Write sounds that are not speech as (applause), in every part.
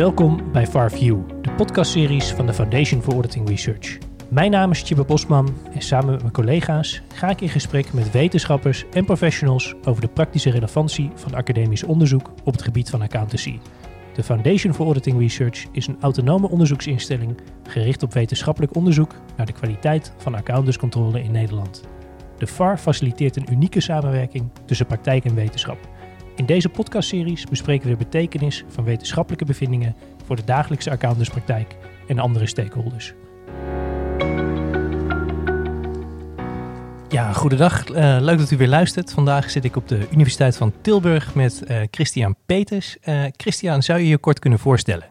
Welkom bij FarView, de podcastseries van de Foundation for Auditing Research. Mijn naam is Tjibbe Bosman en samen met mijn collega's ga ik in gesprek met wetenschappers en professionals over de praktische relevantie van academisch onderzoek op het gebied van accountancy. De Foundation for Auditing Research is een autonome onderzoeksinstelling gericht op wetenschappelijk onderzoek naar de kwaliteit van accountantscontrole in Nederland. De FAR faciliteert een unieke samenwerking tussen praktijk en wetenschap. In deze podcastseries bespreken we de betekenis van wetenschappelijke bevindingen voor de dagelijkse accountantspraktijk en andere stakeholders. Ja, goedendag. Uh, leuk dat u weer luistert. Vandaag zit ik op de Universiteit van Tilburg met uh, Christian Peters. Uh, Christian, zou je je kort kunnen voorstellen?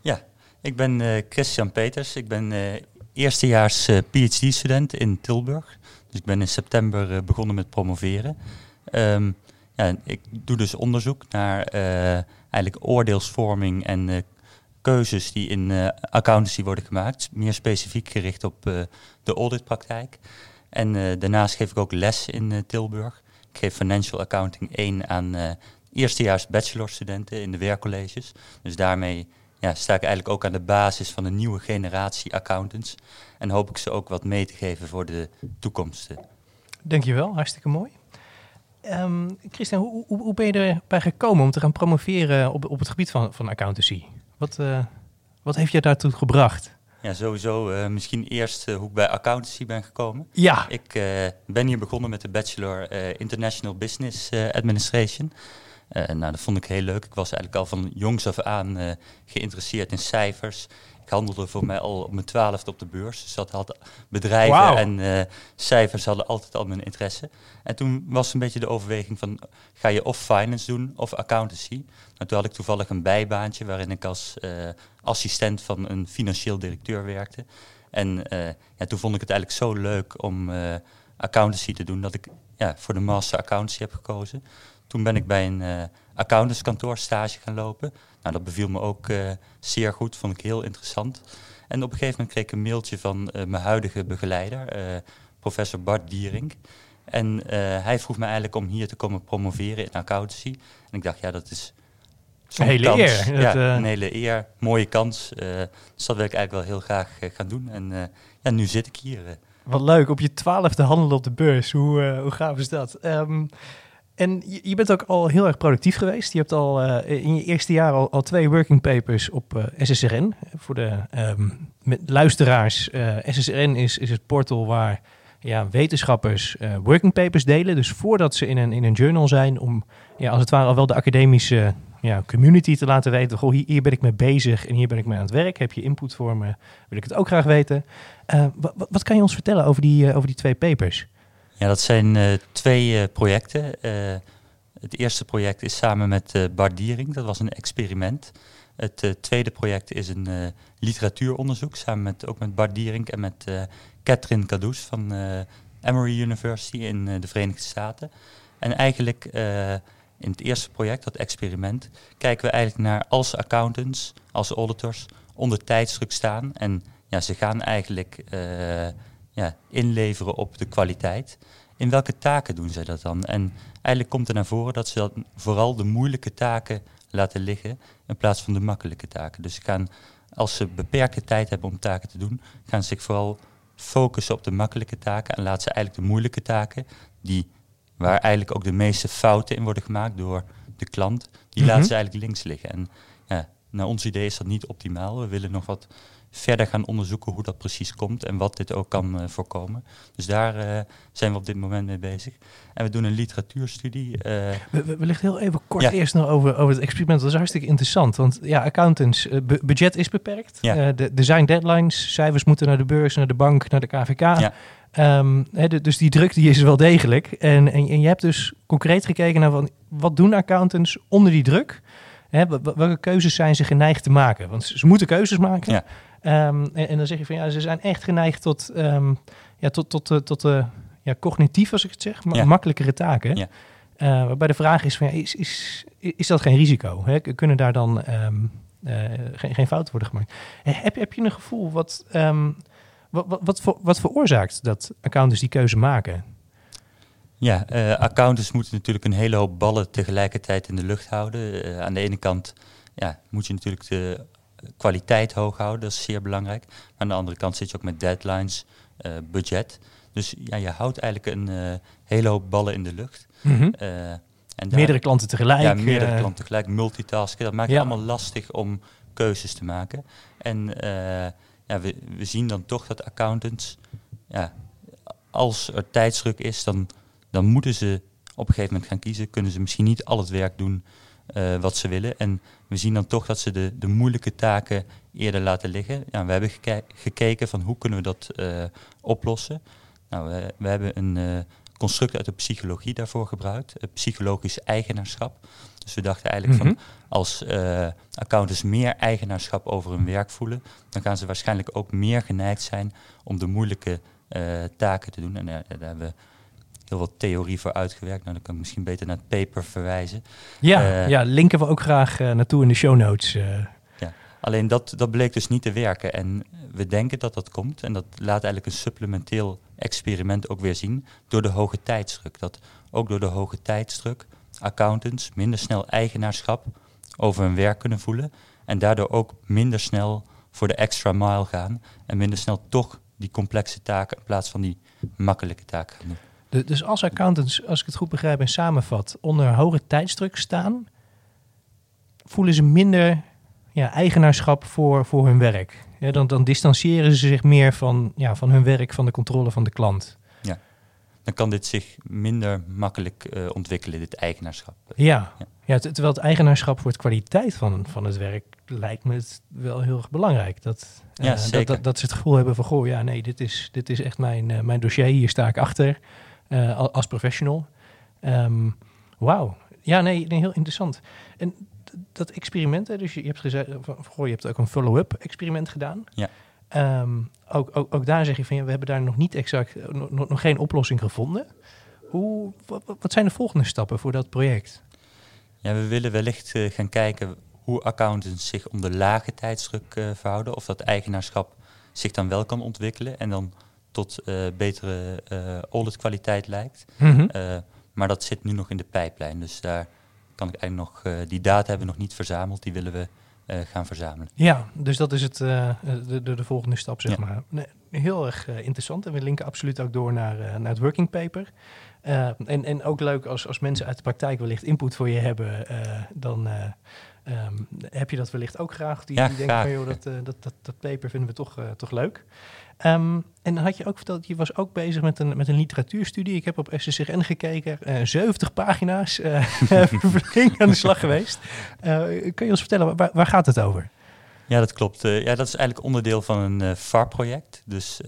Ja, ik ben Christian Peters. Ik ben eerstejaars PhD-student in Tilburg. Dus ik ben in september begonnen met promoveren. Um, ja, ik doe dus onderzoek naar eigenlijk oordeelsvorming en keuzes die in accountancy worden gemaakt. Meer specifiek gericht op de auditpraktijk. En daarnaast geef ik ook les in Tilburg. Ik geef Financial Accounting 1 aan eerstejaars bachelorstudenten in de werkcolleges. Dus daarmee ja, sta ik eigenlijk ook aan de basis van een nieuwe generatie accountants. En hoop ik ze ook wat mee te geven voor de toekomst. Dankjewel, hartstikke mooi. Um, Christian, hoe, hoe, hoe, ben je erbij gekomen om te gaan promoveren op, op het gebied van, van accountancy? Wat, wat heeft je daartoe gebracht? Ja, sowieso. Uh, misschien eerst uh, hoe ik bij accountancy ben gekomen. Ja. Ik ben hier begonnen met de bachelor International Business Administration. nou, dat vond ik heel leuk. Ik was eigenlijk al van jongs af aan geïnteresseerd in cijfers. Ik handelde voor mij al op mijn twaalfde op de beurs. Dus dat had bedrijven wow. en uh, cijfers hadden altijd al mijn interesse. En toen was een beetje de overweging van, ga je of finance doen of accountancy? Nou, toen had ik toevallig een bijbaantje waarin ik als uh, assistent van een financieel directeur werkte. En uh, ja, toen vond ik het eigenlijk zo leuk om accountancy te doen, dat ik ja, voor de master accountancy heb gekozen. Toen ben ik bij een accountantskantoor stage gaan lopen. Nou, dat beviel me ook uh, zeer goed, vond ik heel interessant. En op een gegeven moment kreeg ik een mailtje van uh, mijn huidige begeleider, uh, professor Bart Diering. En hij vroeg me eigenlijk om hier te komen promoveren in accountancy. En ik dacht, ja, dat is een hele kans. eer. Ja, een hele eer, mooie kans. dus dat wil ik eigenlijk wel heel graag gaan doen. En ja, nu zit ik hier. Wat leuk, op je twaalfde handelen op de beurs. Hoe, hoe gaaf is dat? Um, en je, bent ook al heel erg productief geweest. Je hebt al uh, in je eerste jaar al, al twee working papers op eh, SSRN. Voor de met luisteraars, eh, SSRN is, is het portal waar ja, wetenschappers working papers delen. Dus voordat ze in een, in een journal zijn, om ja, als het ware al wel de academische ja, community te laten weten. Goh, hier, hier, ben ik mee bezig en hier ben ik mee aan het werk. Heb je input voor me? Wil ik het ook graag weten. wat, wat kan je ons vertellen over die, over die twee papers? Ja, dat zijn uh, twee uh, projecten. Uh, het eerste project is samen met Bart Diering, dat was een experiment. Het tweede project is een literatuuronderzoek, samen met, ook met Bart Diering en met Catherine Cadoes van Emory University in de Verenigde Staten. En eigenlijk in het eerste project, dat experiment, kijken we eigenlijk naar als accountants, als auditors, onder tijdsdruk staan. En ja, ze gaan eigenlijk ja, inleveren op de kwaliteit. In welke taken doen zij dat dan? En eigenlijk komt er naar voren dat ze dat vooral de moeilijke taken laten liggen in plaats van de makkelijke taken. Dus ze gaan, als ze beperkte tijd hebben om taken te doen, gaan ze zich vooral focussen op de makkelijke taken en laten ze eigenlijk de moeilijke taken, die, waar eigenlijk ook de meeste fouten in worden gemaakt door de klant, die laten ze eigenlijk links liggen. En ja, naar ons idee is dat niet optimaal. We willen nog wat verder gaan onderzoeken hoe dat precies komt en wat dit ook kan uh, voorkomen. Dus daar uh, zijn we op dit moment mee bezig. En we doen een literatuurstudie. Uh, we, wellicht heel even kort ja. eerst nog over, over het experiment. Dat is hartstikke interessant. Want ja, accountants, budget is beperkt. Ja. er zijn deadlines, cijfers moeten naar de beurs, naar de bank, naar de KVK. Ja. Um, he, de, dus die druk die is wel degelijk. En, en, en je hebt dus concreet gekeken naar van, wat doen accountants onder die druk? Hè, welke keuzes zijn ze geneigd te maken? Want ze moeten keuzes maken. Ja. Um, en, en, dan zeg je van ja, ze zijn echt geneigd tot, um, ja, tot, tot, tot, tot uh, ja, cognitief, als ik het zeg, makkelijkere taken. Ja. Uh, waarbij de vraag is, van, ja, is, is, is dat geen risico? Hè? Kunnen daar dan um, uh, geen, geen fouten worden gemaakt? Heb, heb je een gevoel wat, wat, wat, wat, voor, wat veroorzaakt dat accountants die keuze maken? Ja, uh, accountants moeten natuurlijk een hele hoop ballen tegelijkertijd in de lucht houden. Uh, aan de ene kant ja, moet je natuurlijk de kwaliteit hoog houden, dat is zeer belangrijk. Maar aan de andere kant zit je ook met deadlines, budget. Dus ja, je houdt eigenlijk een hele hoop ballen in de lucht. Mhm. en meerdere klanten tegelijk. Ja, meerdere klanten tegelijk, multitasken. Dat maakt het allemaal lastig om keuzes te maken. En ja, we, we zien dan toch dat accountants, ja, als er tijdsdruk is, dan, dan moeten ze op een gegeven moment gaan kiezen. Kunnen ze misschien niet al het werk doen wat ze willen. En we zien dan toch dat ze de, de moeilijke taken eerder laten liggen. Ja, we hebben gekeken van hoe kunnen we dat uh, oplossen. Nou, we, we hebben een uh, construct uit de psychologie daarvoor gebruikt. psychologisch eigenaarschap. Dus we dachten eigenlijk van mhm. als uh, accountants meer eigenaarschap over hun werk voelen, dan gaan ze waarschijnlijk ook meer geneigd zijn om de moeilijke uh, taken te doen. En daar, daar, hebben we heel wat theorie voor uitgewerkt. Nou, dan kan ik misschien beter naar het paper verwijzen. Ja, uh, ja linken we ook graag naartoe in de show notes. Ja. Alleen dat, dat bleek dus niet te werken. En we denken dat dat komt. En dat laat eigenlijk een supplementeel experiment ook weer zien. Door de hoge tijdsdruk. Dat ook door de hoge tijdsdruk accountants minder snel eigenaarschap over hun werk kunnen voelen. En daardoor ook minder snel voor de extra mile gaan. En minder snel toch die complexe taken in plaats van die makkelijke taken gaan doen. Dus als accountants, als ik het goed begrijp en samenvat, onder hoge tijdsdruk staan, voelen ze minder ja, eigenaarschap voor, voor hun werk. Ja, dan, dan distancieren ze zich meer van, ja, van hun werk, van de controle van de klant dan kan dit zich minder makkelijk uh, ontwikkelen, dit eigenaarschap. Ja, ja. ja terwijl het eigenaarschap voor het kwaliteit van, van het werk lijkt me het wel heel erg belangrijk. Dat, uh, ja, zeker. Dat, dat, ze het gevoel hebben van, goh, ja, nee, dit is, dit is echt mijn, uh, mijn dossier, hier sta ik achter als professional. Um, Wauw. Ja, nee, nee, heel interessant. En dat experiment, hè, dus je, je hebt gezegd, van, goh, je hebt ook een follow-up experiment gedaan. Ja. Um, ook, ook, ook, daar zeg je van ja, we hebben daar nog niet exact, nog, nog geen oplossing gevonden. Hoe, wat, zijn de volgende stappen voor dat project? Ja, we willen wellicht uh, gaan kijken hoe accountants zich om de lage tijdsdruk uh, verhouden. Of dat eigenaarschap zich dan wel kan ontwikkelen en dan tot uh, betere auditkwaliteit lijkt. Mm -hmm. maar dat zit nu nog in de pijplijn. Dus daar kan ik eigenlijk nog, die data hebben we nog niet verzameld. Die willen we gaan verzamelen. Ja, dus dat is het, de, de, de, volgende stap, zeg maar. Nee, heel erg interessant. En we linken absoluut ook door naar, naar het working paper. en, en ook leuk als, als mensen uit de praktijk wellicht input voor je hebben, dan um, heb je dat wellicht ook graag. Die, ja, die denken van, joh, dat, dat, dat, dat paper vinden we toch, toch leuk. Um, en dan had je ook verteld, je was ook bezig met een, met een literatuurstudie. Ik heb op SCCN gekeken, uh, 70 pagina's, (laughs) (laughs) flink aan de slag geweest. Kun je ons vertellen, waar, waar, gaat het over? Ja, dat klopt. Ja, dat is eigenlijk onderdeel van een VAR-project. Dus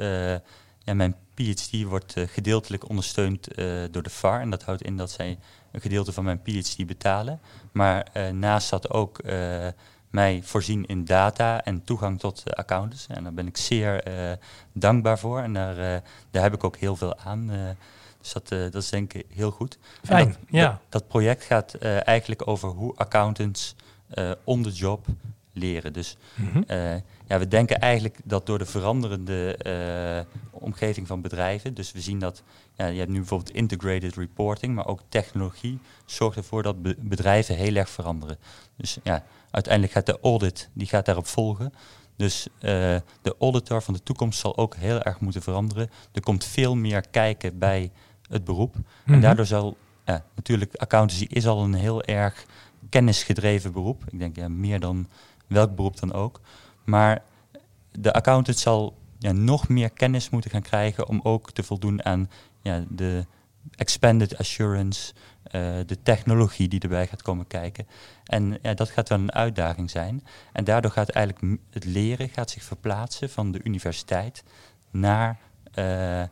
ja, mijn PhD wordt gedeeltelijk ondersteund door de VAR. En dat houdt in dat zij een gedeelte van mijn PhD betalen. Maar naast dat ook mij voorzien in data en toegang tot accountants. En daar ben ik zeer dankbaar voor en daar, daar heb ik ook heel veel aan. dus dat, dat is denk ik heel goed. Fijn, dat, ja. Dat, dat, project gaat eigenlijk over hoe accountants on the job leren. Dus mm -hmm. Ja, we denken eigenlijk dat door de veranderende omgeving van bedrijven, dus we zien dat ja, je hebt nu bijvoorbeeld integrated reporting, maar ook technologie zorgt ervoor dat be bedrijven heel erg veranderen. Dus ja, uiteindelijk gaat de audit, die gaat daarop volgen. Dus uh, de auditor van de toekomst zal ook heel erg moeten veranderen. Er komt veel meer kijken bij het beroep. Mm -hmm. En mhm. daardoor zal, ja, natuurlijk, accountancy is al een heel erg kennisgedreven beroep. Ik denk ja, meer dan welk beroep dan ook. Maar de accountant zal ja, nog meer kennis moeten gaan krijgen om ook te voldoen aan ja, de expanded assurance, uh, de technologie die erbij gaat komen kijken. En ja, dat gaat wel een uitdaging zijn. En daardoor gaat eigenlijk het leren gaat zich verplaatsen van de universiteit naar, uh,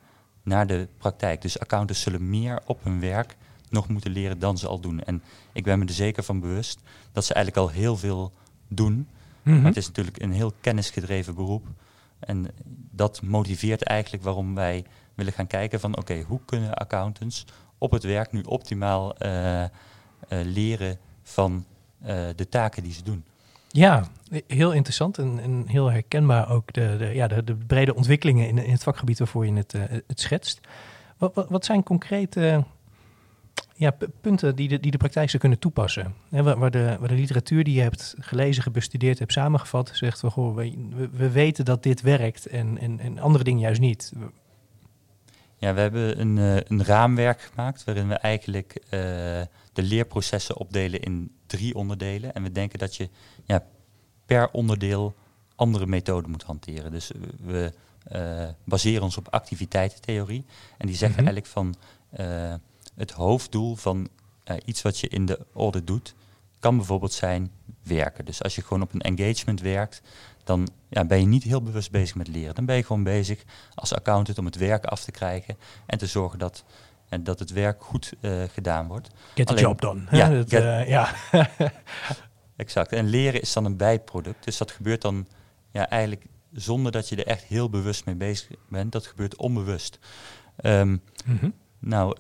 naar de praktijk. Dus accountants zullen meer op hun werk nog moeten leren dan ze al doen. En ik ben me er zeker van bewust dat ze eigenlijk al heel veel doen. Mm -hmm. Maar het is natuurlijk een heel kennisgedreven beroep. En dat motiveert eigenlijk waarom wij willen gaan kijken van oké, hoe kunnen accountants op het werk nu optimaal uh, uh, leren van uh, de taken die ze doen. Ja, heel interessant en, en heel herkenbaar ook de, de ja, de, de, brede ontwikkelingen in, in, het vakgebied waarvoor je het, het schetst. Wat, wat, wat, zijn concrete ja, punten die de, die de praktijk zou kunnen toepassen. He, waar, de, waar de literatuur die je hebt gelezen, gebestudeerd, hebt samengevat, zegt van goh, we, we weten dat dit werkt en, en, en andere dingen juist niet. Ja, we hebben een, uh, een raamwerk gemaakt waarin we eigenlijk uh, de leerprocessen opdelen in drie onderdelen. En we denken dat je ja, per onderdeel andere methoden moet hanteren. Dus we uh, baseren ons op activiteitentheorie. En die zegt mm -hmm. eigenlijk van het hoofddoel van iets wat je in de audit doet, kan bijvoorbeeld zijn werken. Dus als je gewoon op een engagement werkt, dan ja, ben je niet heel bewust bezig met leren. Dan ben je gewoon bezig als accountant om het werk af te krijgen en te zorgen dat, en dat het werk goed uh, gedaan wordt. Get the job done. Ja, dat, uh, ja. (laughs) exact. En leren is dan een bijproduct. Dus dat gebeurt dan ja, eigenlijk zonder dat je er echt heel bewust mee bezig bent. Dat gebeurt onbewust. Um, mm -hmm. Nou,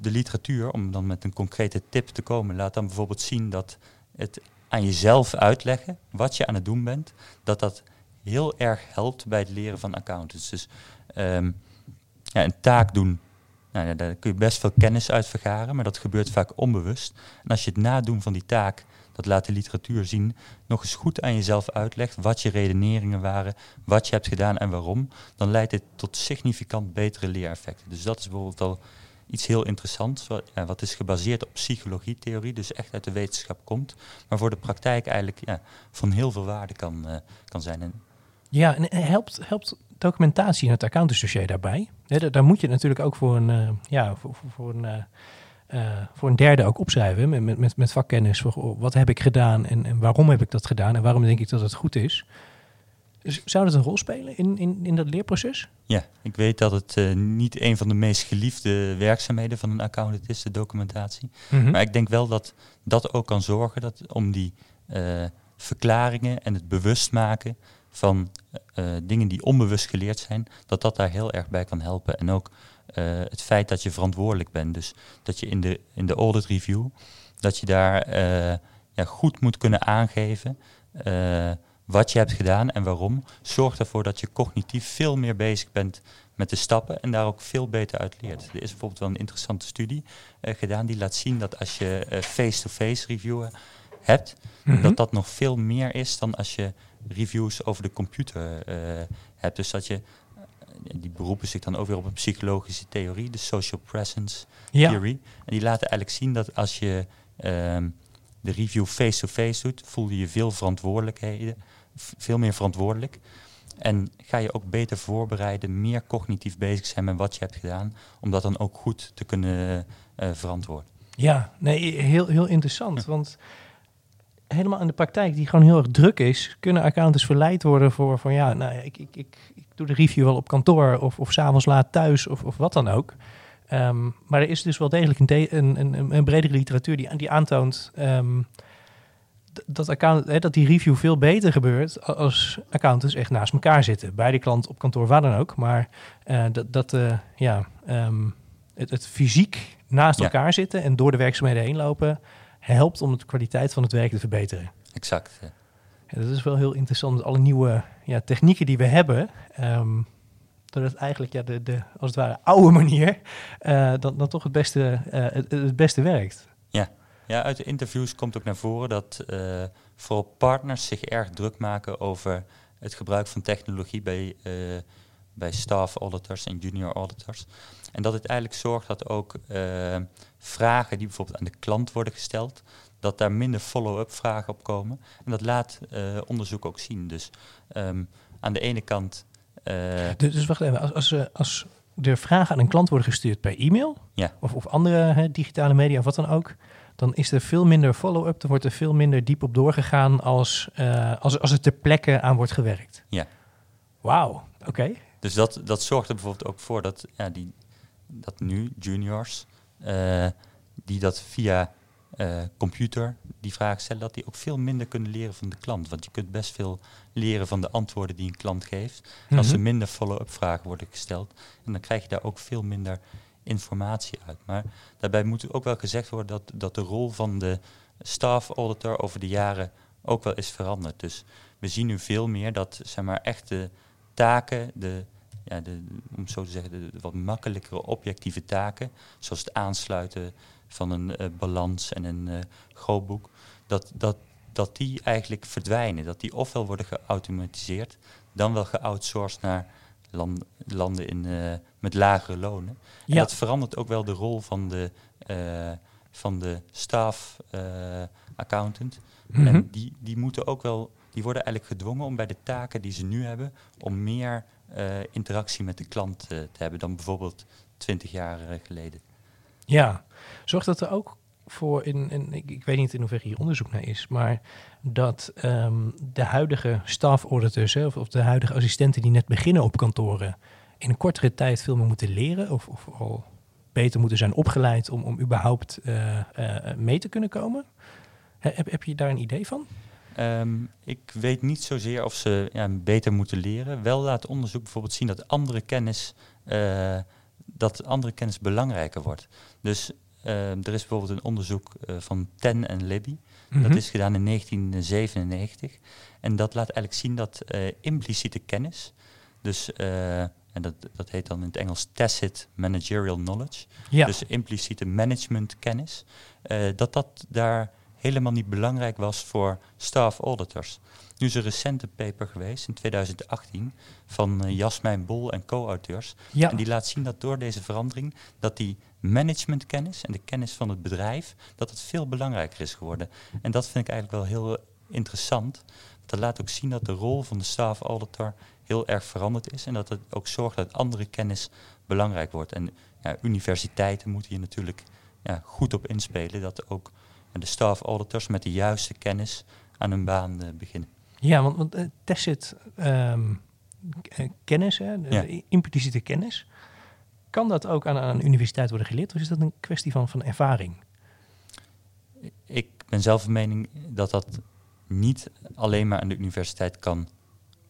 de literatuur, om dan met een concrete tip te komen, laat dan bijvoorbeeld zien dat het aan jezelf uitleggen wat je aan het doen bent, dat dat heel erg helpt bij het leren van accountants. Dus um, ja, een taak doen, nou, daar kun je best veel kennis uit vergaren, maar dat gebeurt vaak onbewust. En als je het nadoen van die taak, dat laat de literatuur zien, nog eens goed aan jezelf uitlegt wat je redeneringen waren, wat je hebt gedaan en waarom, dan leidt dit tot significant betere leereffecten. Dus dat is bijvoorbeeld al iets heel interessants, wat, ja, wat is gebaseerd op psychologietheorie, dus echt uit de wetenschap komt, maar voor de praktijk eigenlijk ja, van heel veel waarde kan, uh, kan zijn. En ja, en helpt, helpt documentatie in het accountantsdossier daarbij? Daar moet je natuurlijk ook voor een, uh, ja, voor, voor, een, voor een derde ook opschrijven met, met, met vakkennis. Voor, oh, wat heb ik gedaan en, en waarom heb ik dat gedaan en waarom denk ik dat het goed is? Zou dat een rol spelen in, in, in dat leerproces? Ja, ik weet dat het uh, niet een van de meest geliefde werkzaamheden van een accountant is, de documentatie. Mm -hmm. Maar ik denk wel dat dat ook kan zorgen dat, om die uh, verklaringen en het bewust maken van uh, dingen die onbewust geleerd zijn, dat dat daar heel erg bij kan helpen. En ook het feit dat je verantwoordelijk bent. Dus dat je in de, in de audit review, dat je daar ja, goed moet kunnen aangeven wat je hebt gedaan en waarom, zorgt ervoor dat je cognitief veel meer bezig bent met de stappen en daar ook veel beter uit leert. Er is bijvoorbeeld wel een interessante studie uh, gedaan die laat zien dat als je face-to-face uh, reviewen hebt, mm -hmm. dat dat nog veel meer is dan als je reviews over de computer uh, hebt. Dus dat je, die beroepen zich dan ook weer op een psychologische theorie, de social presence ja. theory. En die laten eigenlijk zien dat als je ehm, de review face-to-face -face doet, voel je je veel verantwoordelijkheden veel meer verantwoordelijk. En ga je ook beter voorbereiden, meer cognitief bezig zijn met wat je hebt gedaan, om dat dan ook goed te kunnen uh, verantwoorden. Ja, nee, heel, heel interessant. Ja. Want helemaal in de praktijk, die gewoon heel erg druk is, kunnen accountants verleid worden voor van ja, nou, ik, ik, ik, ik doe de review wel op kantoor of, of s'avonds laat thuis of, of wat dan ook. Um, maar er is dus wel degelijk een, een, een, een bredere literatuur die, die aantoont um, dat, account, hè, dat die review veel beter gebeurt als accountants echt naast elkaar zitten. Bij de klant op kantoor, waar dan ook. Maar uh, dat, dat uh, ja, um, het, het, fysiek naast ja. elkaar zitten en door de werkzaamheden heen lopen, helpt om de kwaliteit van het werk te verbeteren. Exact. Ja, dat is wel heel interessant. Alle nieuwe ja, technieken die we hebben. Um, dat het eigenlijk ja, de, de, als het ware oude manier uh, dan, dan toch het beste, het, het beste werkt. Ja. Ja, uit de interviews komt ook naar voren dat uh, vooral partners zich erg druk maken over het gebruik van technologie bij, uh, bij staff auditors en junior auditors. En dat het eigenlijk zorgt dat ook uh, vragen die bijvoorbeeld aan de klant worden gesteld, dat daar minder follow-up vragen op komen. En dat laat onderzoek ook zien. Dus um, aan de ene kant. dus, dus wacht even, als, als, als er vragen aan een klant worden gestuurd per e-mail ja. of, of andere digitale media of wat dan ook dan is er veel minder follow-up. Er wordt er veel minder diep op doorgegaan als, uh, als, als er ter plekke aan wordt gewerkt. Ja. Wauw, oké. Okay. Dus dat, dat zorgt er bijvoorbeeld ook voor dat, ja, die, dat nu juniors, uh, die dat via uh, computer die vraag stellen, dat die ook veel minder kunnen leren van de klant. Want je kunt best veel leren van de antwoorden die een klant geeft. Mm -hmm. Als er minder follow-up vragen worden gesteld, en dan krijg je daar ook veel minder informatie uit. Maar daarbij moet ook wel gezegd worden dat, dat de rol van de staff auditor over de jaren ook wel is veranderd. Dus we zien nu veel meer dat zeg maar, echte taken, de, ja, de, om zo te zeggen, de, wat makkelijkere objectieve taken, zoals het aansluiten van een balans en een grootboek, dat, dat, dat die eigenlijk verdwijnen. Dat die ofwel worden geautomatiseerd, dan wel geoutsourced naar land, landen in, met lagere lonen. Ja. En dat verandert ook wel de rol van de, van de staff accountant. En mhm. die, die moeten ook wel, die worden eigenlijk gedwongen om bij de taken die ze nu hebben, om meer uh, interactie met de klant uh, te hebben dan bijvoorbeeld 20 jaar uh, geleden. Ja, zorgt dat er ook voor, in, in ik, ik, weet niet in hoeverre hier onderzoek naar is, maar dat um, de huidige staff auditors of, of de huidige assistenten die net beginnen op kantoren in een kortere tijd veel meer moeten leren of, of al beter moeten zijn opgeleid om, om überhaupt mee te kunnen komen? Heb, heb je daar een idee van? Ehm, ik weet niet zozeer of ze ja, beter moeten leren. Wel laat onderzoek bijvoorbeeld zien dat andere kennis, uh, dat andere kennis belangrijker wordt. Dus ehm, er is bijvoorbeeld een onderzoek uh, van Ten en Libby. Dat mhm. is gedaan in 1997. En dat laat eigenlijk zien dat impliciete kennis, dus en dat, dat heet dan in het Engels tacit managerial knowledge, ja. dus impliciete managementkennis, dat dat daar helemaal niet belangrijk was voor staff auditors. Nu is er een recente paper geweest in 2018 van uh, Jasmijn Bol en co-auteurs. Ja. En die laat zien dat door deze verandering dat die managementkennis en de kennis van het bedrijf, dat het veel belangrijker is geworden. En dat vind ik eigenlijk wel heel interessant. Dat laat ook zien dat de rol van de staff auditor heel erg veranderd is en dat het ook zorgt dat andere kennis belangrijk wordt. En ja, universiteiten moeten hier natuurlijk ja, goed op inspelen, dat ook de staff auditors met de juiste kennis aan hun baan uh, beginnen. Ja, want, want uh, tacit um, kennis, hè, de impliciete kennis, kan dat ook aan, aan een universiteit worden geleerd of is dat een kwestie van, van ervaring? Ik ben zelf van mening dat dat niet alleen maar aan de universiteit kan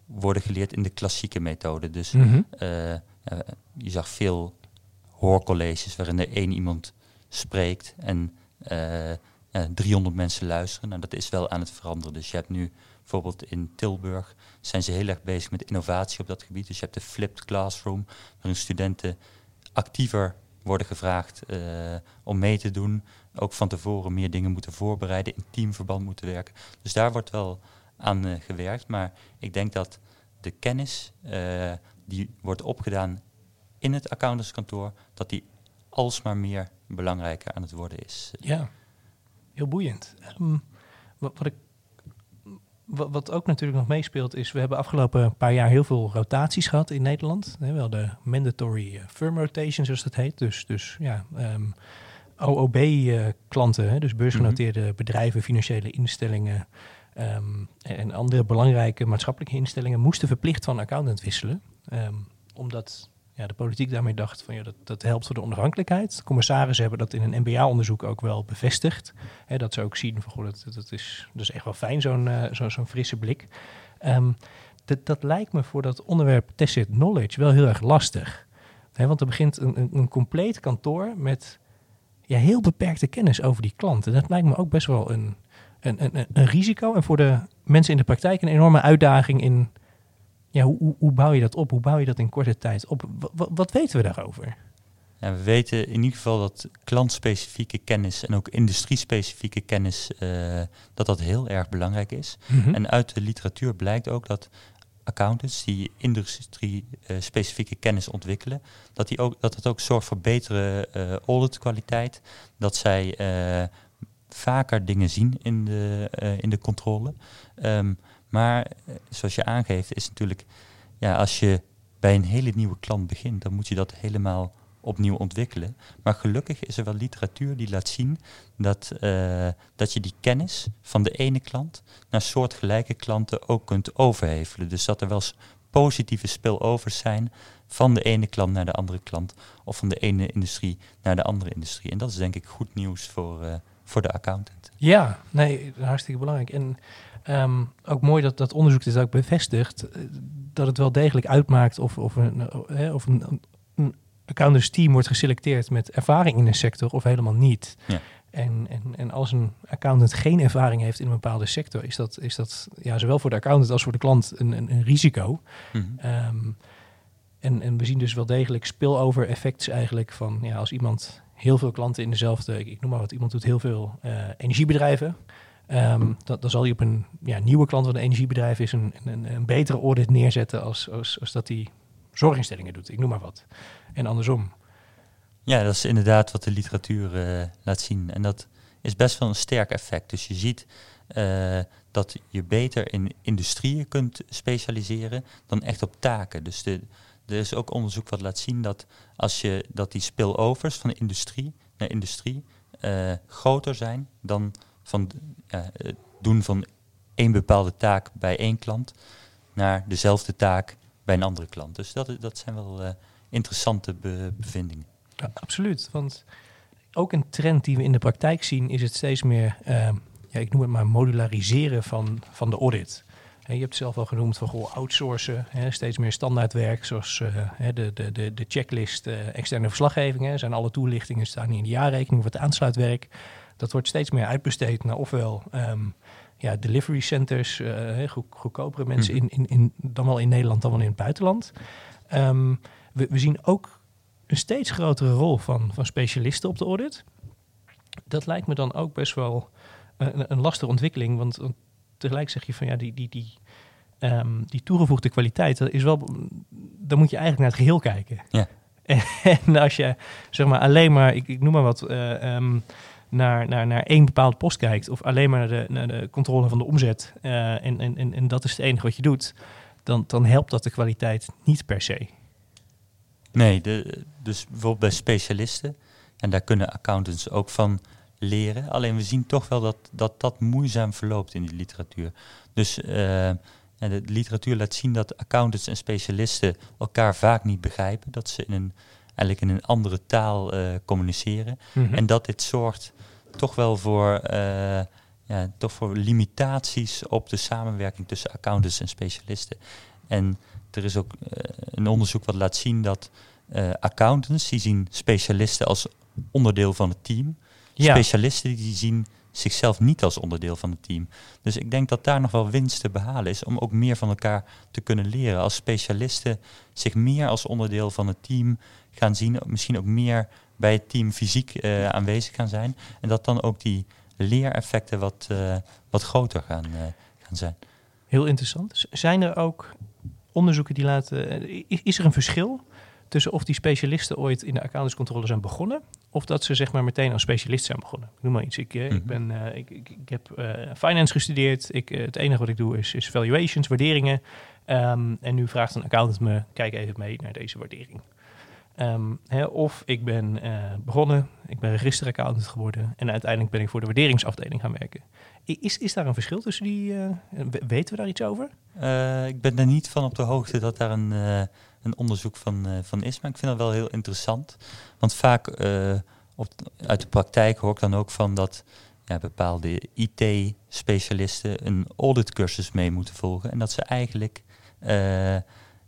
worden geleerd in de klassieke methode. Dus mm je zag veel hoorcolleges waarin er één iemand spreekt en 300 eh, mensen luisteren. Nou, dat is wel aan het veranderen. Dus je hebt nu bijvoorbeeld in Tilburg zijn ze heel erg bezig met innovatie op dat gebied. Dus je hebt de flipped classroom, waarin studenten actiever worden gevraagd uh, om mee te doen. Ook van tevoren meer dingen moeten voorbereiden, in teamverband moeten werken. Dus daar wordt wel aan uh, gewerkt. Maar ik denk dat de kennis uh, die wordt opgedaan in het accountantskantoor, dat die alsmaar meer belangrijker aan het worden is. Ja heel boeiend. Um, wat, wat, ik, wat, ook natuurlijk nog meespeelt is, we hebben afgelopen paar jaar heel veel rotaties gehad in Nederland. We wel de mandatory eh, firm rotation, zoals dat heet. Dus, dus ja, um, ehm, OOB-klanten, dus beursgenoteerde mhm. bedrijven, financiële instellingen um, en andere belangrijke maatschappelijke instellingen moesten verplicht van accountant wisselen. omdat ja, de politiek daarmee dacht van ja, dat, dat helpt voor de onafhankelijkheid. De commissarissen hebben dat in een MBA-onderzoek ook wel bevestigd. Hè, dat ze ook zien van goh, dat, dat, is, is echt wel fijn, zo'n zo, zo'n frisse blik. Um, dat, dat lijkt me voor dat onderwerp tacit knowledge wel heel erg lastig. Want er begint een, een, een compleet kantoor met ja, heel beperkte kennis over die klanten. Dat lijkt me ook best wel een, een, een, een risico. En voor de mensen in de praktijk een enorme uitdaging in ja, hoe, hoe, bouw je dat op? Hoe bouw je dat in korte tijd op? wat weten we daarover? Ja, we weten in ieder geval dat klantspecifieke kennis en ook industriespecifieke kennis, uh, dat dat heel erg belangrijk is. Mhm. En uit de literatuur blijkt ook dat accountants die industrie-specifieke kennis ontwikkelen, dat, die ook, dat het ook zorgt voor betere uh, auditkwaliteit, dat zij uh, vaker dingen zien in de, in de controle. Um, maar eh, zoals je aangeeft, is natuurlijk, ja, als je bij een hele nieuwe klant begint, dan moet je dat helemaal opnieuw ontwikkelen. Maar gelukkig is er wel literatuur die laat zien dat, uh, dat je die kennis van de ene klant naar soortgelijke klanten ook kunt overhevelen. Dus dat er wel positieve spillovers zijn van de ene klant naar de andere klant of van de ene industrie naar de andere industrie. En dat is denk ik goed nieuws voor, voor de accountant. Ja, nee, hartstikke belangrijk. En Ehm, ook mooi dat dat onderzoek is ook bevestigt eh, dat het wel degelijk uitmaakt of, of, een, uh, of een, een accountants team wordt geselecteerd met ervaring in een sector of helemaal niet. Ja. En, en, en als een accountant geen ervaring heeft in een bepaalde sector, is dat, is dat ja, zowel voor de accountant als voor de klant een, een, een risico. Mhm. Ehm, en, en we zien dus wel degelijk spillover effecten eigenlijk van ja, als iemand heel veel klanten in dezelfde, ik, noem maar wat, iemand doet heel veel energiebedrijven. Um, dan, zal hij op een ja, nieuwe klant van een energiebedrijf is een, een, een betere audit neerzetten als, als, als dat hij zorginstellingen doet. Ik noem maar wat. En andersom. Ja, dat is inderdaad wat de literatuur uh, laat zien. En dat is best wel een sterk effect. Dus je ziet uh, dat je beter in industrieën kunt specialiseren dan echt op taken. Dus de, er is ook onderzoek wat laat zien dat als je dat die spillovers van industrie naar industrie uh, groter zijn dan van het doen van één bepaalde taak bij één klant naar dezelfde taak bij een andere klant. Dus dat, dat zijn wel uh, interessante bevindingen. Ja, absoluut. Want ook een trend die we in de praktijk zien, is het steeds meer, uh, ja, ik noem het maar, modulariseren van, van de audit. En je hebt het zelf al genoemd van goh, outsourcen, hè, steeds meer standaardwerk, zoals uh, de, de, de, de checklist externe verslaggevingen. Zijn alle toelichtingen staan hier in de jaarrekening voor het aansluitwerk. Dat wordt steeds meer uitbesteed naar ofwel um, ja, delivery centers, uh, goed, goedkopere mensen mhm. in, in, in, dan wel in Nederland, dan wel in het buitenland. Um, we, we, zien ook een steeds grotere rol van, van specialisten op de audit. Dat lijkt me dan ook best wel een, een lastige ontwikkeling, want, want, tegelijk zeg je van ja, die, die, die, um, die toegevoegde kwaliteit, dat is wel, dan moet je eigenlijk naar het geheel kijken. Ja. (laughs) En, als je zeg maar alleen maar, ik, ik noem maar wat, uh, um, naar, naar, naar één bepaalde post kijkt, of alleen maar naar de, naar de controle van de omzet, uh, en, en, en, en dat is het enige wat je doet, dan, dan helpt dat de kwaliteit niet per se. Nee, de, dus bijvoorbeeld bij specialisten, en daar kunnen accountants ook van leren. Alleen we zien toch wel dat dat, dat moeizaam verloopt in die literatuur. Dus uh, en de literatuur laat zien dat accountants en specialisten elkaar vaak niet begrijpen. Dat ze in een, eigenlijk in een andere taal uh, communiceren. Mm -hmm. En dat dit zorgt toch wel voor, uh, ja, toch voor limitaties op de samenwerking tussen accountants en specialisten. En er is ook uh, een onderzoek wat laat zien dat accountants die zien specialisten als onderdeel van het team. Ja. Specialisten die zien zichzelf niet als onderdeel van het team. Dus ik denk dat daar nog wel winst te behalen is om ook meer van elkaar te kunnen leren. Als specialisten zich meer als onderdeel van het team gaan zien, misschien ook meer bij het team fysiek uh, aanwezig gaan zijn. En dat dan ook die leereffecten wat, uh, wat groter gaan, uh, gaan zijn. Heel interessant. Zijn er ook onderzoeken die laten. Is er een verschil tussen of die specialisten ooit in de accountantscontrole zijn begonnen, of dat ze zeg maar meteen als specialist zijn begonnen. noem maar iets. Ik, mm -hmm. ik, ben, uh, ik, ik, ik, heb uh, finance gestudeerd. Ik, het enige wat ik doe is, is valuations, waarderingen. Um, en nu vraagt een accountant me, kijk even mee naar deze waardering. Um, hè, of ik ben begonnen, ik ben registeraccountant geworden en uiteindelijk ben ik voor de waarderingsafdeling gaan werken. Is, is daar een verschil tussen die? weten we daar iets over? ik ben er niet van op de hoogte dat daar een een onderzoek van, uh, van is. Maar ik vind dat wel heel interessant. Want vaak uh, op, uit de praktijk hoor ik dan ook van dat ja, bepaalde IT-specialisten een auditcursus mee moeten volgen. En dat ze eigenlijk uh,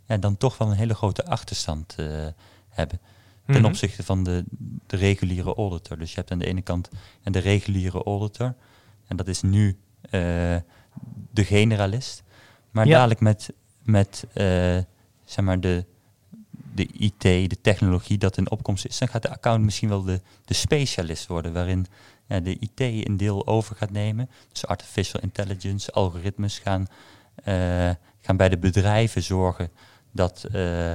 ja, dan toch wel een hele grote achterstand hebben. Ten mm -hmm. opzichte van de, de reguliere auditor. Dus je hebt aan de ene kant en de reguliere auditor. En dat is nu de generalist. Maar ja. dadelijk met, met zeg maar de, de IT, de technologie dat in opkomst is, dan gaat de account misschien wel de, de specialist worden, waarin ja, de IT een deel over gaat nemen. Dus artificial intelligence, algoritmes gaan, uh, gaan bij de bedrijven zorgen dat, uh,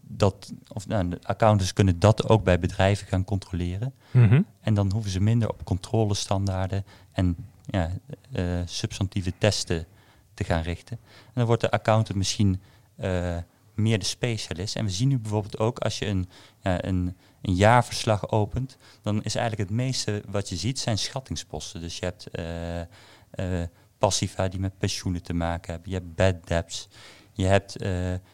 dat of nou, de accountants kunnen dat ook bij bedrijven gaan controleren. Mm -hmm. En dan hoeven ze minder op controlestandaarden en ja, uh, substantieve testen te gaan richten. En dan wordt de accountant misschien uh, meer de specialist. En we zien nu bijvoorbeeld ook als je een, een, een jaarverslag opent, dan is eigenlijk het meeste wat je ziet zijn schattingsposten. Dus je hebt uh, uh, passiva die met pensioenen te maken hebben, je hebt bad debts, je hebt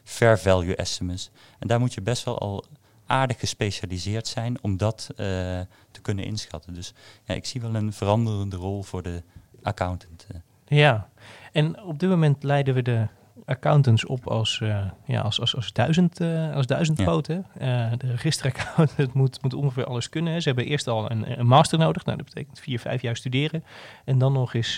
fair value estimates. En daar moet je best wel al aardig gespecialiseerd zijn om dat te kunnen inschatten. Dus ja, ik zie wel een veranderende rol voor de accountant. Ja, en op dit moment leiden we de accountants op als, uh, ja, als, als, als duizend, uh, als duizend ja. fouten. Uh, de registeraccountant (laughs) moet, moet ongeveer alles kunnen. Ze hebben eerst al een, een master nodig. Nou, dat betekent vier, vijf jaar studeren. En dan nog eens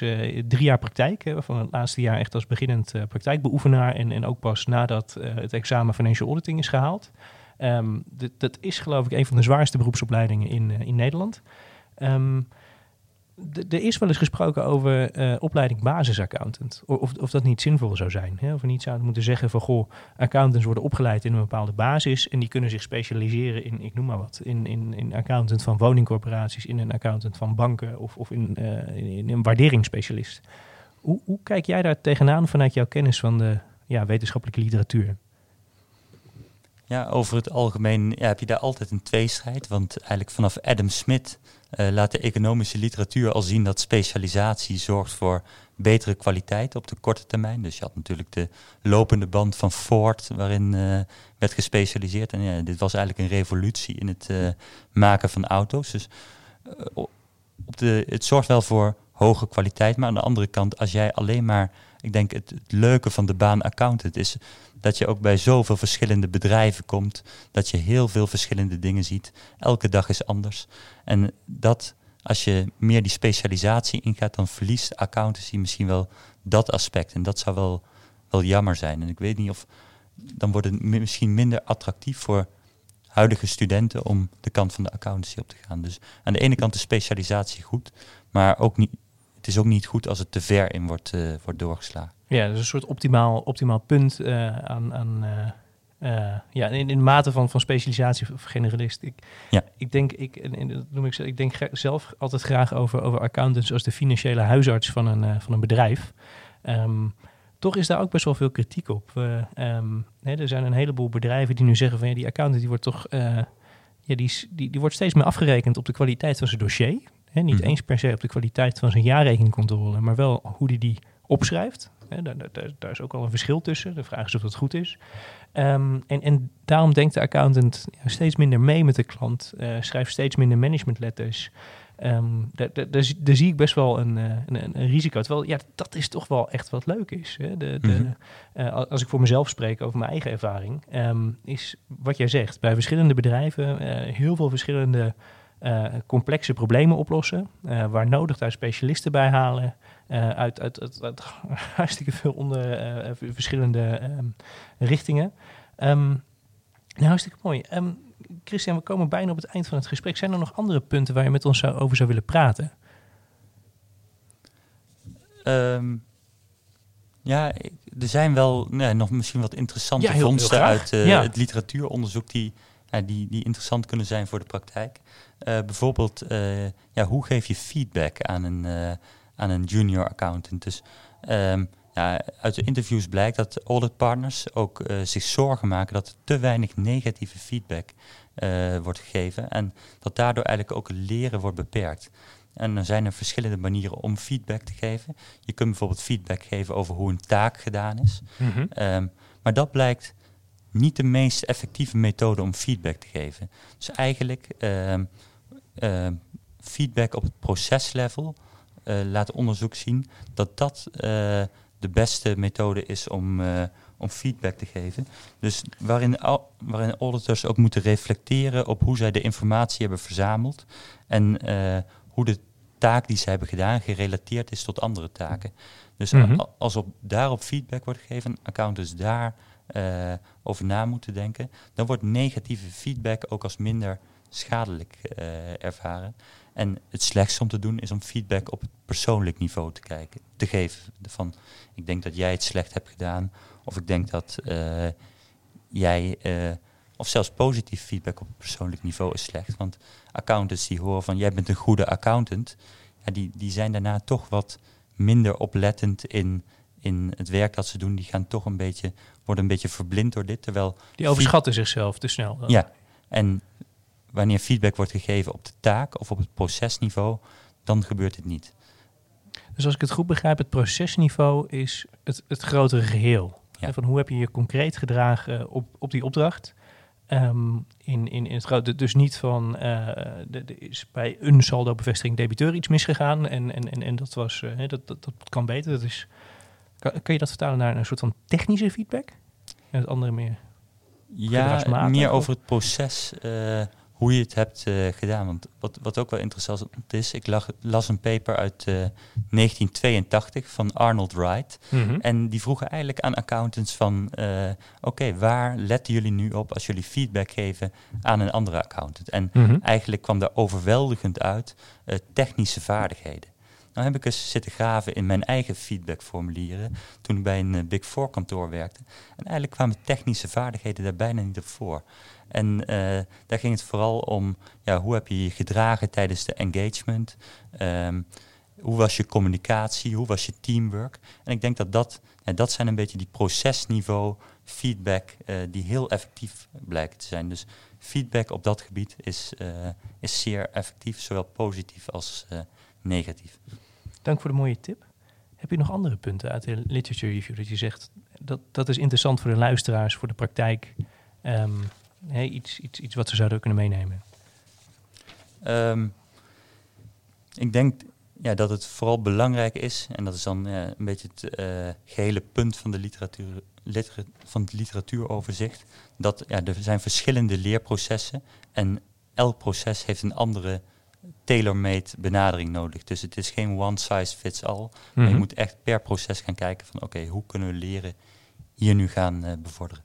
drie jaar praktijk. Hè, van het laatste jaar echt als beginnend praktijkbeoefenaar. En, en ook pas nadat het examen financial auditing is gehaald. Ehm, dat is geloof ik een van de zwaarste beroepsopleidingen in, in Nederland. Um, er is wel eens gesproken over uh, opleiding basisaccountant. Of, of dat niet zinvol zou zijn. Hè? Of we niet zouden moeten zeggen van goh, accountants worden opgeleid in een bepaalde basis. En die kunnen zich specialiseren in, ik noem maar wat, in, in, in accountant van woningcorporaties, in een accountant van banken of, of in, uh, in, een waarderingsspecialist. Hoe, hoe kijk jij daar tegenaan vanuit jouw kennis van de ja, wetenschappelijke literatuur? Ja, over het algemeen ja, heb je daar altijd een tweestrijd. Want eigenlijk vanaf Adam Smith uh, laat de economische literatuur al zien dat specialisatie zorgt voor betere kwaliteit op de korte termijn. Dus je had natuurlijk de lopende band van Ford, waarin uh, werd gespecialiseerd. En ja, dit was eigenlijk een revolutie in het uh, maken van auto's. Dus op de, het zorgt wel voor hoge kwaliteit. Maar aan de andere kant, als jij alleen maar, ik denk het, leuke van de baan accountant is dat je ook bij zoveel verschillende bedrijven komt, dat je heel veel verschillende dingen ziet. Elke dag is anders. En dat, als je meer die specialisatie ingaat, dan verliest accountancy misschien wel dat aspect. En dat zou wel, wel jammer zijn. En ik weet niet of, dan wordt het misschien minder attractief voor huidige studenten om de kant van de accountancy op te gaan. Dus aan de ene kant is specialisatie goed, maar ook niet, het is ook niet goed als het te ver in wordt, uh, wordt doorgeslagen. Ja, dus een soort optimaal, optimaal punt uh, aan, aan uh, ja, in, in mate van, van specialisatie of generalist. Ik, ja. ik denk, ik, en, dat noem ik, ik denk zelf altijd graag over, over accountants als de financiële huisarts van een, van een bedrijf. Um, toch is daar ook best wel veel kritiek op. Um, hè, er zijn een heleboel bedrijven die nu zeggen van ja, die accountant die wordt toch ja, die, die, die wordt steeds meer afgerekend op de kwaliteit van zijn dossier. Hè, niet mhm. eens per se op de kwaliteit van zijn jaarrekeningcontrole, maar wel hoe die die opschrijft. Hè, daar, daar, daar, is ook al een verschil tussen. De vraag is of dat goed is. Um, en, en daarom denkt de accountant ja, steeds minder mee met de klant, uh, schrijft steeds minder managementletters. Um, daar, daar, zie ik best wel een, een, een, risico. Terwijl ja, dat is toch wel echt wat leuk is. Hè? De, de, mm -hmm. uh, als ik voor mezelf spreek over mijn eigen ervaring, um, is wat jij zegt. Bij verschillende bedrijven heel veel verschillende uh, complexe problemen oplossen. waar nodig daar specialisten bij halen. Uh, uit, uit, uit, uit, (laughs) hartstikke veel onder verschillende um, richtingen. Um, nou, hartstikke mooi. Um, Christian, we komen bijna op het eind van het gesprek. Zijn er nog andere punten waar je met ons zou, over zou willen praten? ja, er zijn wel nee, nog misschien wat interessante ja, heel, vondsten heel uit ja. het literatuuronderzoek die, die, die interessant kunnen zijn voor de praktijk. Bijvoorbeeld, ja, hoe geef je feedback aan een aan een junior accountant. Dus um, ja, uit de interviews blijkt dat auditpartners ook uh, zich zorgen maken dat er te weinig negatieve feedback uh, wordt gegeven en dat daardoor eigenlijk ook leren wordt beperkt. En dan zijn er verschillende manieren om feedback te geven. Je kunt bijvoorbeeld feedback geven over hoe een taak gedaan is. Mm -hmm. um, maar dat blijkt niet de meest effectieve methode om feedback te geven. Dus eigenlijk um, uh, feedback op het proceslevel uh, laat onderzoek zien dat dat uh, de beste methode is om, om feedback te geven. Dus waarin, waarin auditors ook moeten reflecteren op hoe zij de informatie hebben verzameld en hoe de taak die ze hebben gedaan gerelateerd is tot andere taken. Dus mm -hmm. als op, daarop feedback wordt gegeven, accountants daar over na moeten denken, dan wordt negatieve feedback ook als minder schadelijk ervaren. En het slechtste om te doen is om feedback op het persoonlijk niveau te, kijken, te geven. Van, ik denk dat jij het slecht hebt gedaan. Of ik denk dat uh, jij, uh, of zelfs positief feedback op het persoonlijk niveau is slecht. Want accountants die horen van, jij bent een goede accountant. Ja, die, die zijn daarna toch wat minder oplettend in, in het werk dat ze doen. Die gaan toch een beetje, worden een beetje verblind door dit. Terwijl die overschatten zichzelf te snel. Dan. Ja, en wanneer feedback wordt gegeven op de taak of op het procesniveau, dan gebeurt dit niet. Dus als ik het goed begrijp, het procesniveau is het, het grotere geheel. Ja. Van hoe heb je je concreet gedragen op, op die opdracht? Um, in, in, in het grote, dus niet van uh, er is bij een saldo bevestiging debiteur iets misgegaan en, en, en, en dat was uh, dat, dat, dat kan beter. Dat is, kan, kan je dat vertalen naar een soort van technische feedback? En het andere meer? Ja, meer over het proces. Uh, hoe je het hebt gedaan. Want wat, wat ook wel interessant is, ik lag, las een paper uit 1982 van Arnold Wright. Mhm. En die vroegen eigenlijk aan accountants van, oké, waar letten jullie nu op als jullie feedback geven aan een andere accountant? En mhm. eigenlijk kwam daar overweldigend uit technische vaardigheden. Nou heb ik eens zitten graven in mijn eigen feedbackformulieren toen ik bij een eh, Big Four kantoor werkte. En eigenlijk kwamen technische vaardigheden daar bijna niet op voor. En uh, daar ging het vooral om, ja, hoe heb je je gedragen tijdens de engagement? Um, hoe was je communicatie? Hoe was je teamwork? En ik denk dat dat, ja, dat zijn een beetje die procesniveau feedback uh, die heel effectief blijkt te zijn. Dus feedback op dat gebied is, uh, is zeer effectief, zowel positief als negatief. Dank voor de mooie tip. Heb je nog andere punten uit de literature review dat je zegt dat dat is interessant voor de luisteraars, voor de praktijk? Um, iets, iets, iets wat ze zouden kunnen meenemen? Ehm, ik denk ja, dat het vooral belangrijk is, en dat is dan een beetje het uh, gehele punt van, de literatuur, van het literatuuroverzicht, dat ja, er zijn verschillende leerprocessen en elk proces heeft een andere tailor-made benadering nodig. Dus het is geen one size fits all. Maar je mhm. moet echt per proces gaan kijken van oké, hoe kunnen we leren hier nu gaan uh, bevorderen.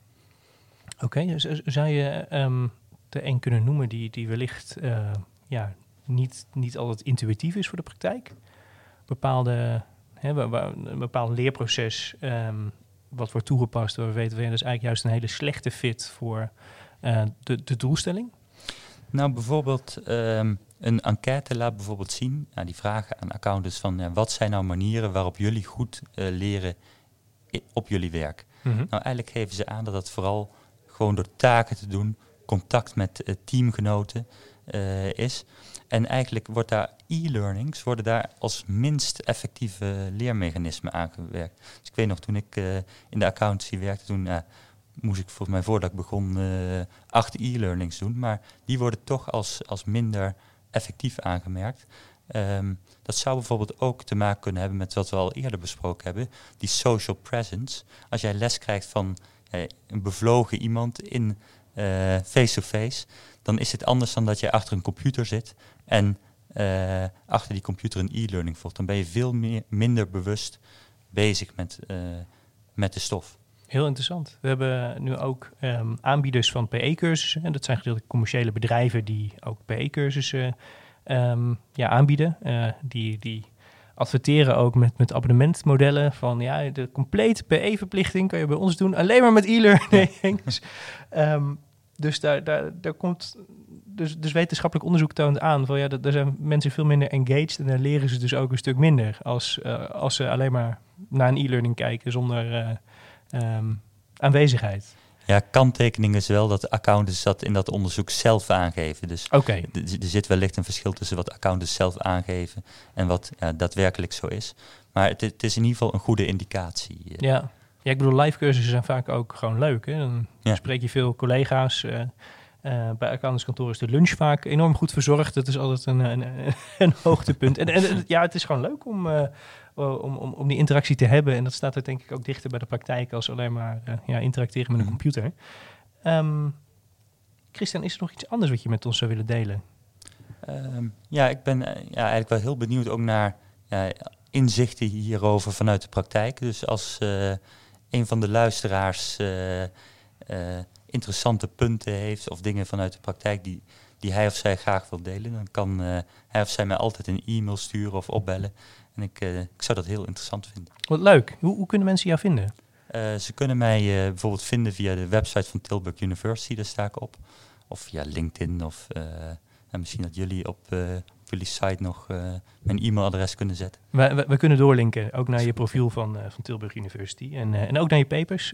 Oké, dus zou je um, de een kunnen noemen die, die wellicht uh, ja, niet, niet altijd intuïtief is voor de praktijk? Bepaalde, hè, een bepaald leerproces um, wat wordt toegepast, waar we weten dat is eigenlijk juist een hele slechte fit voor uh, de, de doelstelling? Nou, bijvoorbeeld um, een enquête laat bijvoorbeeld zien, nou, die vragen aan accountants van ja, wat zijn nou manieren waarop jullie goed uh, leren op jullie werk. Mm Nou, eigenlijk geven ze aan dat dat vooral gewoon door taken te doen, contact met uh, teamgenoten uh, is. En eigenlijk wordt daar e-learnings worden daar als minst effectieve leermechanisme aangewerkt. Dus ik weet nog, toen ik in de accountancy werkte, toen moest ik volgens mij voordat ik begon acht e-learnings doen. Maar die worden toch als, als minder effectief aangemerkt. Ehm, dat zou bijvoorbeeld ook te maken kunnen hebben met wat we al eerder besproken hebben, die social presence. Als jij les krijgt van eh, een bevlogen iemand in eh, face-to-face, dan is het anders dan dat jij achter een computer zit en uh, achter die computer een e-learning volgt. Dan ben je veel meer, minder bewust bezig met, met de stof. Heel interessant. We hebben nu ook um, aanbieders van PE-cursussen. En dat zijn gedeeltelijk commerciële bedrijven die ook PE-cursussen um, ja, aanbieden. Die, die adverteren ook met, met abonnementmodellen van ja, de complete PE-verplichting kan je bij ons doen, alleen maar met e-learnings. um, dus daar, daar, daar komt dus, dus wetenschappelijk onderzoek toont aan van ja, daar zijn mensen veel minder engaged en daar leren ze dus ook een stuk minder als, uh, als ze alleen maar naar een e-learning kijken zonder uh, um, aanwezigheid. Ja, kanttekening is wel dat accountants dat in dat onderzoek zelf aangeven. Dus okay. er zit wellicht een verschil tussen wat accountants zelf aangeven en wat ja, daadwerkelijk zo is. Maar het, het, is in ieder geval een goede indicatie. Eh. Ja. ja, ik bedoel, live cursussen zijn vaak ook gewoon leuk. Hè? Dan spreek je veel collega's. Uh, uh, bij accountantskantoor is de lunch vaak enorm goed verzorgd. Dat is altijd een, een, (laughs) een hoogtepunt. En, en, ja, het is gewoon leuk om, uh, eh, om, om, om die interactie te hebben. En dat staat er denk ik ook dichter bij de praktijk als alleen maar uh, ja, interacteren met een mhm. computer. Um, Christian, is er nog iets anders wat je met ons zou willen delen? Um, ja, ik ben uh, ja, eigenlijk wel heel benieuwd ook naar ja, inzichten hierover vanuit de praktijk. Dus als uh, een van de luisteraars interessante punten heeft of dingen vanuit de praktijk die, die hij of zij graag wil delen, dan kan hij of zij mij altijd een e-mail sturen of opbellen. En ik, uh, ik zou dat heel interessant vinden. Wat leuk. Hoe, hoe kunnen mensen jou vinden? Uh, ze kunnen mij bijvoorbeeld vinden via de website van Tilburg University, daar sta ik op. Of via LinkedIn. Of en misschien dat jullie op, op jullie site nog mijn e-mailadres kunnen zetten. We, we, kunnen doorlinken, ook naar je profiel van, van Tilburg University. En, en ook naar je papers,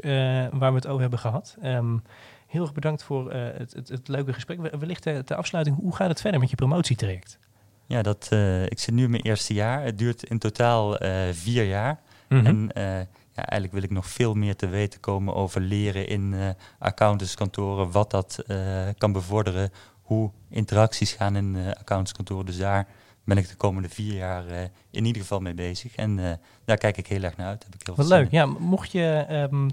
waar we het over hebben gehad. Um, heel erg bedankt voor het, het, het, leuke gesprek. Wellicht ter afsluiting, hoe gaat het verder met je promotietraject? Ja, dat, uh, ik zit nu in mijn eerste jaar. Het duurt in totaal uh, vier jaar. Mm-hmm. En uh, ja, eigenlijk wil ik nog veel meer te weten komen over leren in accountantskantoren. Wat dat kan bevorderen. Hoe interacties gaan in accountantskantoren. Dus daar ben ik de komende vier jaar in ieder geval mee bezig. En daar kijk ik heel erg naar uit. Heb ik heel wat leuk. Ja, mocht je ehm,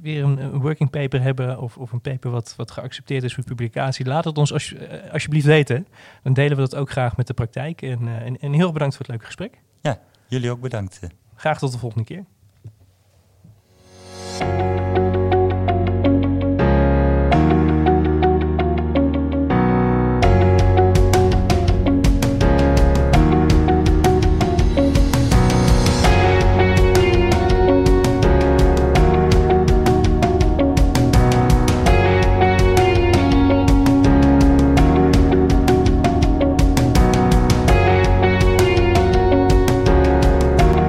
weer een, een, working paper hebben of, of een paper wat, wat geaccepteerd is voor publicatie, laat het ons als, alsjeblieft weten. Dan delen we dat ook graag met de praktijk. En, en, en heel bedankt voor het leuke gesprek. Ja, jullie ook bedankt. Graag tot de volgende keer.